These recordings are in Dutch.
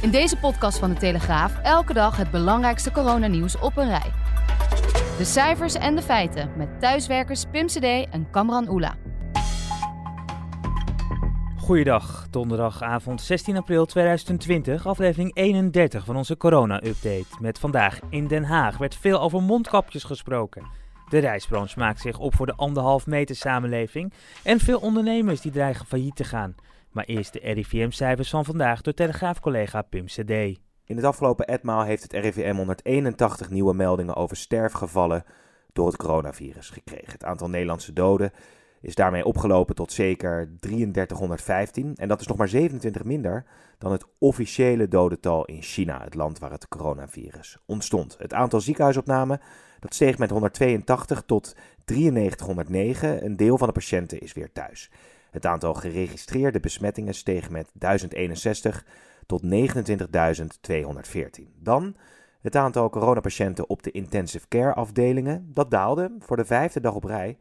In deze podcast van de Telegraaf elke dag het belangrijkste coronanieuws op een rij. De cijfers en de feiten met thuiswerkers Pim CD en Kamran Oela. Goeiedag, donderdagavond 16 april 2020, aflevering 31 van onze corona-update. Met vandaag in Den Haag werd veel over mondkapjes gesproken. De reisbranche maakt zich op voor de anderhalf meter samenleving en veel ondernemers die dreigen failliet te gaan. Maar eerst de RIVM-cijfers van vandaag door Telegraaf-collega Pim CD. In het afgelopen etmaal heeft het RIVM 181 nieuwe meldingen over sterfgevallen door het coronavirus gekregen. Het aantal Nederlandse doden is daarmee opgelopen tot zeker 3315. En dat is nog maar 27 minder dan het officiële dodental in China, het land waar het coronavirus ontstond. Het aantal ziekenhuisopnamen dat steeg met 182 tot 9309. Een deel van de patiënten is weer thuis. Het aantal geregistreerde besmettingen steeg met 1061 tot 29.214. Dan het aantal coronapatiënten op de intensive care afdelingen. Dat daalde voor de vijfde dag op rij.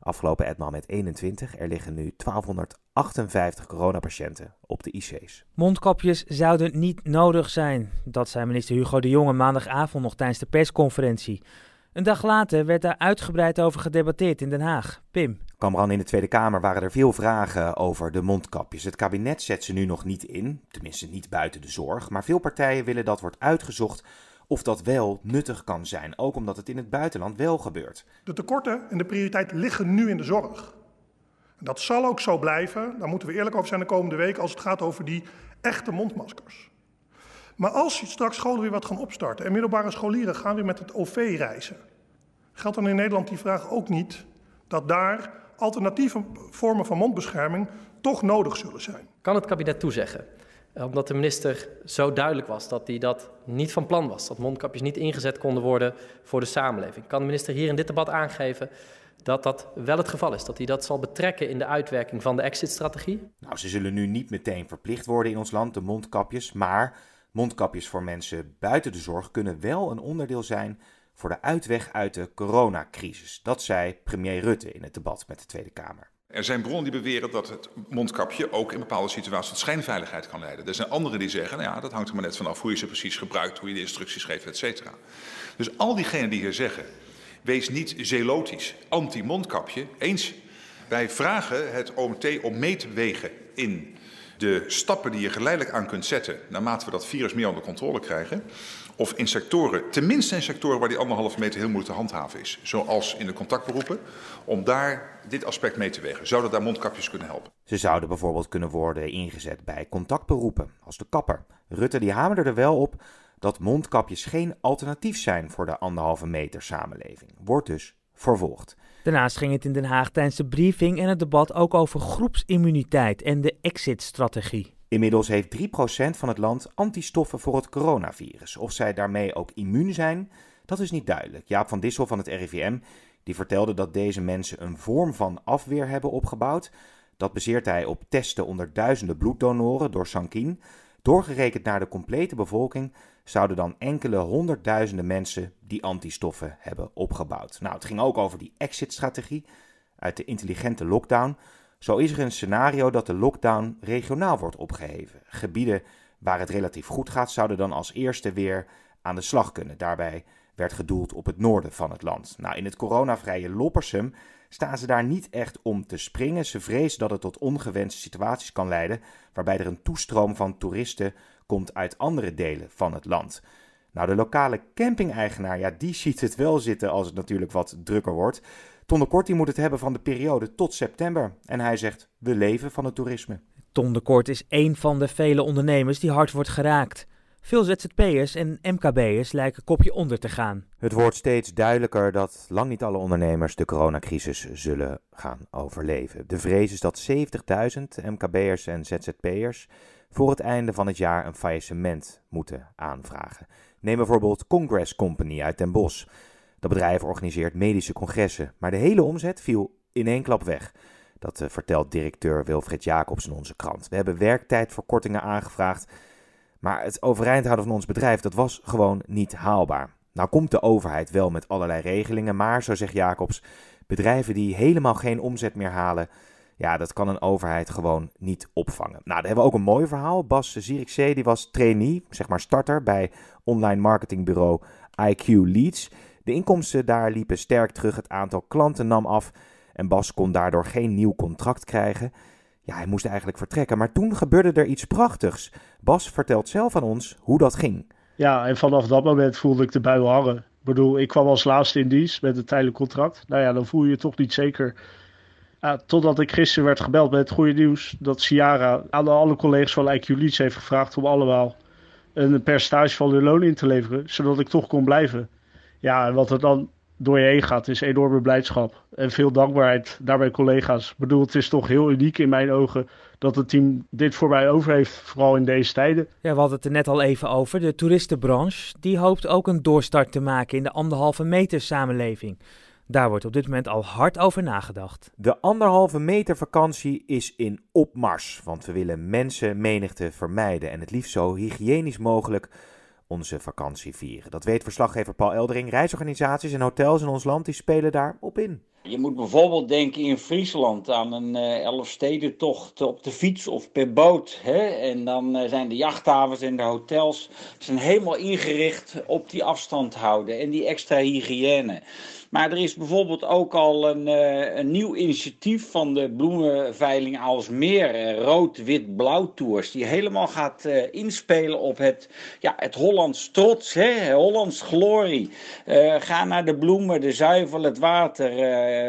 Afgelopen etmaal met 21. Er liggen nu 1258 coronapatiënten op de IC's. Mondkapjes zouden niet nodig zijn. Dat zei minister Hugo de Jonge maandagavond nog tijdens de persconferentie. Een dag later werd daar uitgebreid over gedebatteerd in Den Haag. Pim. Kamran in de Tweede Kamer waren er veel vragen over de mondkapjes. Het kabinet zet ze nu nog niet in, tenminste niet buiten de zorg. Maar veel partijen willen dat wordt uitgezocht of dat wel nuttig kan zijn, ook omdat het in het buitenland wel gebeurt. De tekorten en de prioriteit liggen nu in de zorg. En dat zal ook zo blijven, daar moeten we eerlijk over zijn de komende week, als het gaat over die echte mondmaskers. Maar als straks scholen weer wat gaan opstarten en middelbare scholieren gaan weer met het OV reizen, geldt dan in Nederland die vraag ook niet dat daar alternatieve vormen van mondbescherming toch nodig zullen zijn. Kan het kabinet toezeggen omdat de minister zo duidelijk was dat hij dat niet van plan was. Dat mondkapjes niet ingezet konden worden voor de samenleving. Kan de minister hier in dit debat aangeven dat dat wel het geval is? Dat hij dat zal betrekken in de uitwerking van de exit-strategie? Nou, ze zullen nu niet meteen verplicht worden in ons land, de mondkapjes. Maar mondkapjes voor mensen buiten de zorg kunnen wel een onderdeel zijn voor de uitweg uit de coronacrisis. Dat zei premier Rutte in het debat met de Tweede Kamer. Er zijn bronnen die beweren dat het mondkapje ook in bepaalde situaties tot schijnveiligheid kan leiden. Er zijn anderen die zeggen, nou ja, dat hangt er maar net vanaf hoe je ze precies gebruikt, hoe je de instructies geeft, et cetera. Dus al diegenen die hier zeggen, wees niet zelotisch, anti-mondkapje, eens. Wij vragen het OMT om mee te wegen in de stappen die je geleidelijk aan kunt zetten, naarmate we dat virus meer onder controle krijgen. Of in sectoren, tenminste in sectoren waar die anderhalve meter heel moeilijk te handhaven is. Zoals in de contactberoepen, om daar dit aspect mee te wegen. Zouden daar mondkapjes kunnen helpen? Ze zouden bijvoorbeeld kunnen worden ingezet bij contactberoepen, als de kapper. Rutte die hamerde er wel op dat mondkapjes geen alternatief zijn voor de anderhalve meter samenleving. Wordt dus vervolgd. Daarnaast ging het in Den Haag tijdens de briefing en het debat ook over groepsimmuniteit en de exit-strategie. Inmiddels heeft 3% van het land antistoffen voor het coronavirus. Of zij daarmee ook immuun zijn, dat is niet duidelijk. Jaap van Dissel van het RIVM die vertelde dat deze mensen een vorm van afweer hebben opgebouwd. Dat baseert hij op testen onder duizenden bloeddonoren door Sankin. Doorgerekend naar de complete bevolking zouden dan enkele honderdduizenden mensen die antistoffen hebben opgebouwd. Nou, het ging ook over die exit-strategie uit de intelligente lockdown. Zo is er een scenario dat de lockdown regionaal wordt opgeheven. Gebieden waar het relatief goed gaat, zouden dan als eerste weer aan de slag kunnen. Daarbij werd gedoeld op het noorden van het land. Nou, in het coronavrije Loppersum staan ze daar niet echt om te springen. Ze vrezen dat het tot ongewenste situaties kan leiden, waarbij er een toestroom van toeristen komt uit andere delen van het land. Nou, de lokale camping-eigenaar, ja, die ziet het wel zitten als het natuurlijk wat drukker wordt. Ton de Kort moet het hebben van de periode tot september. En hij zegt, we leven van het toerisme. Ton de Kort is één van de vele ondernemers die hard wordt geraakt. Veel ZZP'ers en MKB'ers lijken kopje onder te gaan. Het wordt steeds duidelijker dat lang niet alle ondernemers de coronacrisis zullen gaan overleven. De vrees is dat 70.000 MKB'ers en ZZP'ers voor het einde van het jaar een faillissement moeten aanvragen. Neem bijvoorbeeld Congress Company uit Den Bosch. Dat bedrijf organiseert medische congressen, maar de hele omzet viel in één klap weg. Dat uh, vertelt directeur Wilfred Jacobs in onze krant. We hebben werktijdverkortingen aangevraagd, maar het overeind houden van ons bedrijf dat was gewoon niet haalbaar. Nou komt de overheid wel met allerlei regelingen, maar zo zegt Jacobs, bedrijven die helemaal geen omzet meer halen, ja, dat kan een overheid gewoon niet opvangen. Nou, daar hebben we ook een mooi verhaal. Bas Zierikzee, die was trainee, zeg maar starter bij online marketingbureau IQ Leads. De inkomsten daar liepen sterk terug, het aantal klanten nam af en Bas kon daardoor geen nieuw contract krijgen. Ja, hij moest eigenlijk vertrekken, maar toen gebeurde er iets prachtigs. Bas vertelt zelf aan ons hoe dat ging. Ja, en vanaf dat moment voelde ik de bui hangen. Ik bedoel, ik kwam als laatste in dienst met een tijdelijk contract. Nou ja, dan voel je je toch niet zeker. totdat ik gisteren werd gebeld met het goede nieuws dat Ciara aan alle collega's van IQ heeft gevraagd om allemaal een percentage van hun loon in te leveren, zodat ik toch kon blijven. Ja, en wat er dan door je heen gaat, is enorme blijdschap. En veel dankbaarheid naar mijn collega's. Ik bedoel, het is toch heel uniek in mijn ogen dat het team dit voor mij over heeft, vooral in deze tijden. Ja, we hadden het er net al even over. De toeristenbranche, die hoopt ook een doorstart te maken in de anderhalve meter samenleving. Daar wordt op dit moment al hard over nagedacht. De anderhalve meter vakantie is in opmars, want we willen mensenmenigte vermijden en het liefst zo hygiënisch mogelijk onze vakantie vieren. Dat weet verslaggever Paul Eldering. Reisorganisaties en hotels in ons land die spelen daar op in. Je moet bijvoorbeeld denken in Friesland aan een uh, elfstedentocht op de fiets of per boot. Hè? En dan uh, zijn de jachthavens en de hotels zijn helemaal ingericht op die afstand houden en die extra hygiëne. Maar er is bijvoorbeeld ook al een, uh, een nieuw initiatief van de bloemenveiling Alsmeer, uh, rood-wit-blauw tours, die helemaal gaat inspelen op het, ja, het Hollands trots, hè? Hollands glorie. ga naar de bloemen, de zuivel, het water.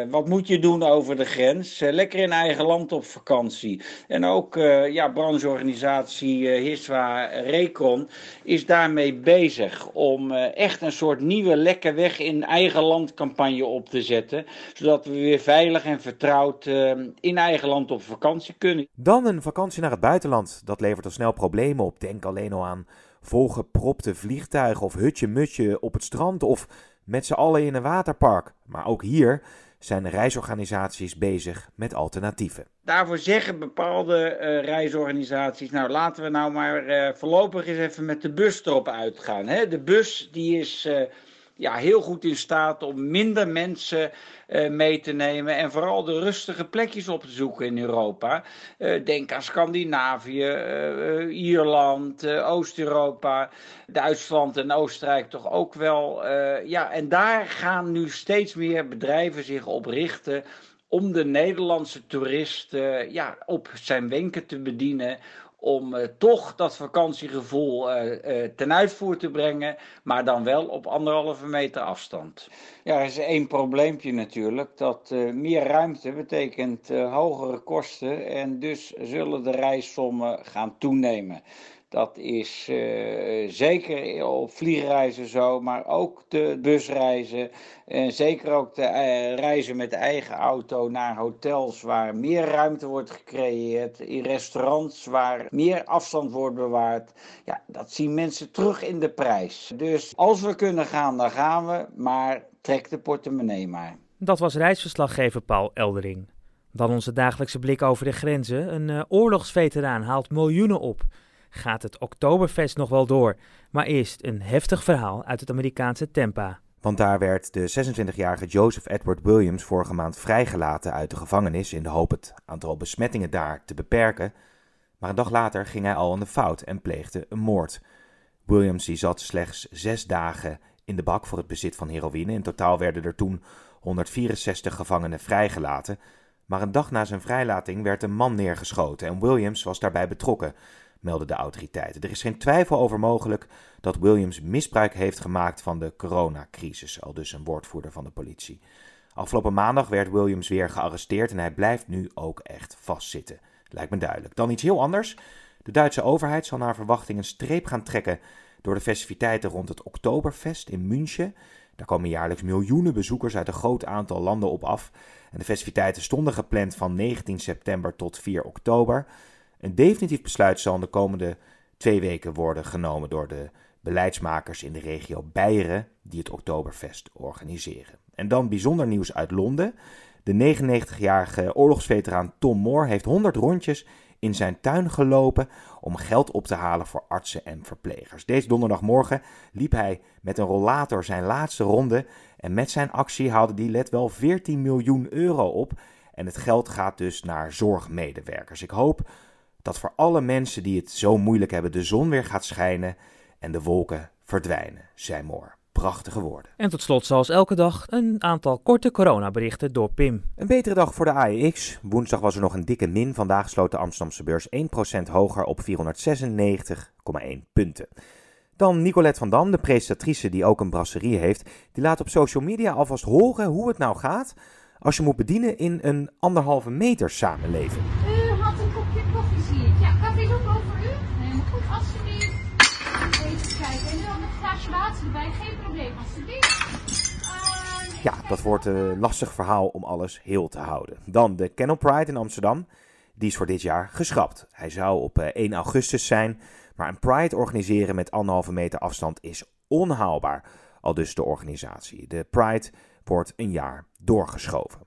Wat moet je doen over de grens? lekker in eigen land op vakantie. En ook ja, brancheorganisatie Hiswa Recon is daarmee bezig om echt een soort nieuwe lekker weg in eigen land campagne op te zetten. Zodat we weer veilig en vertrouwd in eigen land op vakantie kunnen. Dan een vakantie naar het buitenland. Dat levert al snel problemen op. Denk alleen al aan volgepropte vliegtuigen of hutje-mutje op het strand of met z'n allen in een waterpark. Maar ook hier zijn reisorganisaties bezig met alternatieven. Daarvoor zeggen bepaalde uh, reisorganisaties, nou laten we nou maar uh, voorlopig eens even met de bus erop uitgaan. Hè? De bus die is... Ja, heel goed in staat om minder mensen uh, mee te nemen en vooral de rustige plekjes op te zoeken in Europa. Uh, denk aan Scandinavië, uh, Ierland, Oost-Europa, Duitsland en Oostenrijk toch ook wel. ja, en daar gaan nu steeds meer bedrijven zich op richten om de Nederlandse toerist ja, op zijn wenken te bedienen om uh, toch dat vakantiegevoel uh, uh, ten uitvoer te brengen, maar dan wel op anderhalve meter afstand. Ja, er is één probleempje natuurlijk. Dat meer ruimte betekent hogere kosten en dus zullen de reissommen gaan toenemen. Dat is uh, zeker op vliegreizen zo, maar ook de busreizen. En zeker ook de uh, reizen met de eigen auto naar hotels waar meer ruimte wordt gecreëerd. In restaurants waar meer afstand wordt bewaard. Ja, dat zien mensen terug in de prijs. Dus als we kunnen gaan, dan gaan we. Maar trek de portemonnee maar. Dat was reisverslaggever Paul Eldering. Dan onze dagelijkse blik over de grenzen. Een uh, oorlogsveteraan haalt miljoenen op gaat het Oktoberfest nog wel door. Maar eerst een heftig verhaal uit het Amerikaanse Tampa. Want daar werd de 26-jarige Joseph Edward Williams vorige maand vrijgelaten uit de gevangenis in de hoop het aantal besmettingen daar te beperken. Maar een dag later ging hij al aan de fout en pleegde een moord. Williams die zat slechts zes dagen in de bak voor het bezit van heroïne. In totaal werden er toen 164 gevangenen vrijgelaten. Maar een dag na zijn vrijlating werd een man neergeschoten en Williams was daarbij betrokken melden de autoriteiten. Er is geen twijfel over mogelijk dat Williams misbruik heeft gemaakt van de coronacrisis, al dus een woordvoerder van de politie. Afgelopen maandag werd Williams weer gearresteerd en hij blijft nu ook echt vastzitten. Lijkt me duidelijk. Dan iets heel anders. De Duitse overheid zal naar verwachting een streep gaan trekken door de festiviteiten rond het Oktoberfest in München. Daar komen jaarlijks miljoenen bezoekers uit een groot aantal landen op af. En de festiviteiten stonden gepland van 19 september tot 4 oktober. Een definitief besluit zal in de komende twee weken worden genomen door de beleidsmakers in de regio Beieren die het Oktoberfest organiseren. En dan bijzonder nieuws uit Londen. De 99-jarige oorlogsveteraan Tom Moore heeft 100 rondjes in zijn tuin gelopen om geld op te halen voor artsen en verplegers. Deze donderdagmorgen liep hij met een rollator zijn laatste ronde en met zijn actie haalde hij let wel 14 miljoen euro op. En het geld gaat dus naar zorgmedewerkers. Ik hoop dat voor alle mensen die het zo moeilijk hebben de zon weer gaat schijnen en de wolken verdwijnen, zei Moore. Prachtige woorden. En tot slot, zoals elke dag, een aantal korte coronaberichten door Pim. Een betere dag voor de AEX. Woensdag was er nog een dikke min. Vandaag sloot de Amsterdamse beurs 1% hoger op 496,1 punten. Dan Nicolette van Dam, de presentatrice die ook een brasserie heeft. Die laat op social media alvast horen hoe het nou gaat als je moet bedienen in een anderhalve meter samenleving. Glaasje water erbij. Geen probleem, alsjeblieft. Uh, Ja, dat wordt een lastig verhaal om alles heel te houden. Dan de Kennel Pride in Amsterdam. Die is voor dit jaar geschrapt. Hij zou op eh, 1 augustus zijn. Maar een Pride organiseren met anderhalve meter afstand is onhaalbaar. Al dus de organisatie. De Pride wordt een jaar doorgeschoven.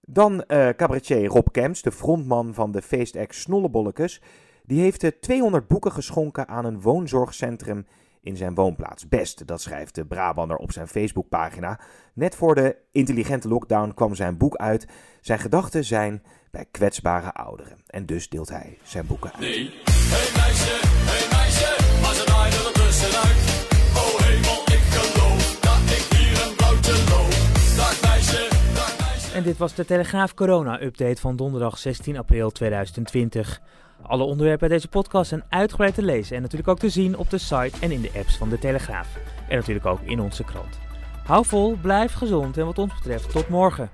Dan eh cabaretier Rob Kemps, de frontman van de feestact Snollebollekes. Die heeft eh, 200 boeken geschonken aan een woonzorgcentrum in zijn woonplaats. Best, dat schrijft de Brabander op zijn Facebookpagina. Net voor de intelligente lockdown kwam zijn boek uit. Zijn gedachten zijn bij kwetsbare ouderen. En dus deelt hij zijn boeken uit. Hey meisje, hey meisje, maar ze er. Oh hemel, ik geloof dat ik hier een blauwtje loop. Dag meisje, dag meisje. En dit was de Telegraaf Corona-update van donderdag 16 april 2020. Alle onderwerpen uit deze podcast zijn uitgebreid te lezen en natuurlijk ook te zien op de site en in de apps van de Telegraaf. En natuurlijk ook in onze krant. Hou vol, blijf gezond en wat ons betreft tot morgen.